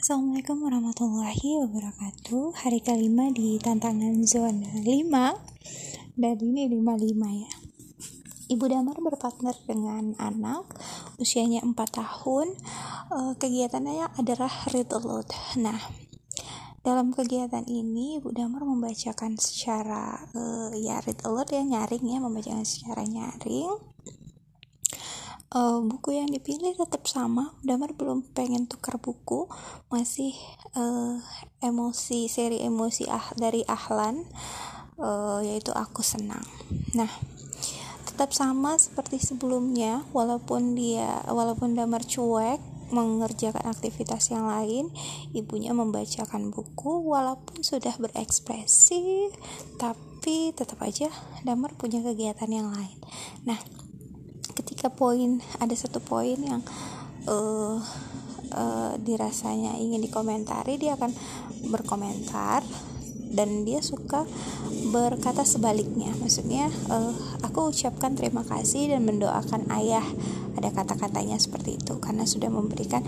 Assalamualaikum warahmatullahi wabarakatuh. Hari kelima di tantangan zona 5 Dan ini 55 ya. Ibu Damar berpartner dengan anak Usianya 4 tahun. Uh, Kegiatannya adalah read aloud. Nah dalam kegiatan ini Ibu Damar membacakan secara uh, ya read aloud ya nyaring ya membacakan secara nyaring uh, buku yang dipilih tetap sama. Damar belum pengen tukar buku. Masih uh, emosi seri emosi ah dari Ahlan uh, yaitu aku senang. Nah tetap sama seperti sebelumnya. Walaupun dia walaupun Damar cuek mengerjakan aktivitas yang lain ibunya membacakan buku walaupun sudah berekspresi tapi tetap aja Damar punya kegiatan yang lain. Nah ketika poin ada satu poin yang uh, uh, dirasanya ingin dikomentari dia akan berkomentar dan dia suka berkata sebaliknya. Maksudnya uh, aku ucapkan terima kasih dan mendoakan ayah. Ada kata-katanya seperti itu karena sudah memberikan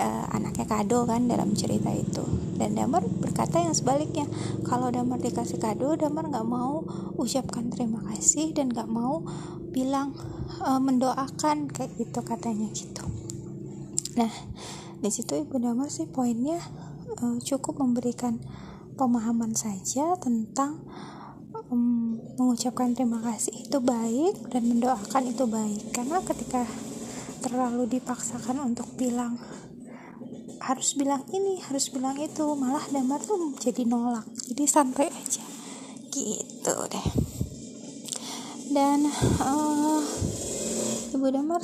uh, anaknya kado kan dalam cerita itu. Dan Damar berkata yang sebaliknya. Kalau Damar dikasih kado Damar nggak mau ucapkan terima kasih dan nggak mau bilang uh, mendoakan kayak gitu katanya gitu. Nah di situ ibu Damar sih poinnya uh, cukup memberikan pemahaman saja tentang um, mengucapkan terima kasih itu baik dan mendoakan itu baik. Karena ketika terlalu dipaksakan untuk bilang harus bilang ini harus bilang itu malah damar tuh jadi nolak. Jadi santai aja. Gitu deh. Dan uh, ibu damar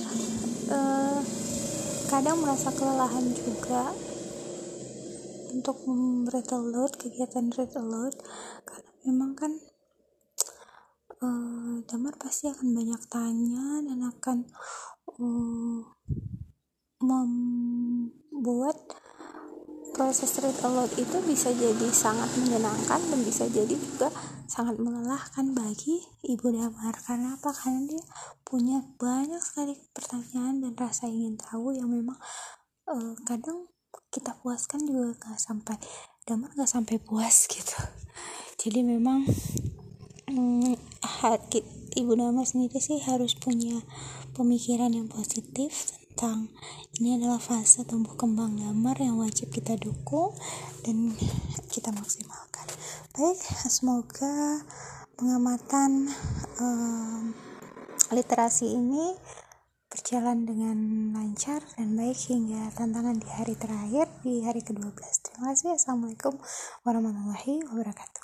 uh, kadang merasa kelelahan juga untuk read aloud kegiatan read aloud karena memang kan uh, damar pasti akan banyak tanya dan akan uh, membuat proses read aloud itu bisa jadi sangat menyenangkan dan bisa jadi juga sangat melelahkan bagi ibu damar. Karena apa? Karena dia punya banyak sekali pertanyaan dan rasa ingin tahu yang memang uh, kadang kita puaskan juga gak sampai damar gak sampai puas gitu. Jadi memang um, ibu damar sendiri sih harus punya pemikiran yang positif tentang ini adalah fase tumbuh kembang damar yang wajib kita dukung dan kita maksimalkan. Baik semoga pengamatan um, literasi ini berjalan dengan lancar dan baik hingga tantangan di hari terakhir di hari ke-12 terima kasih. Assalamualaikum warahmatullahi wabarakatuh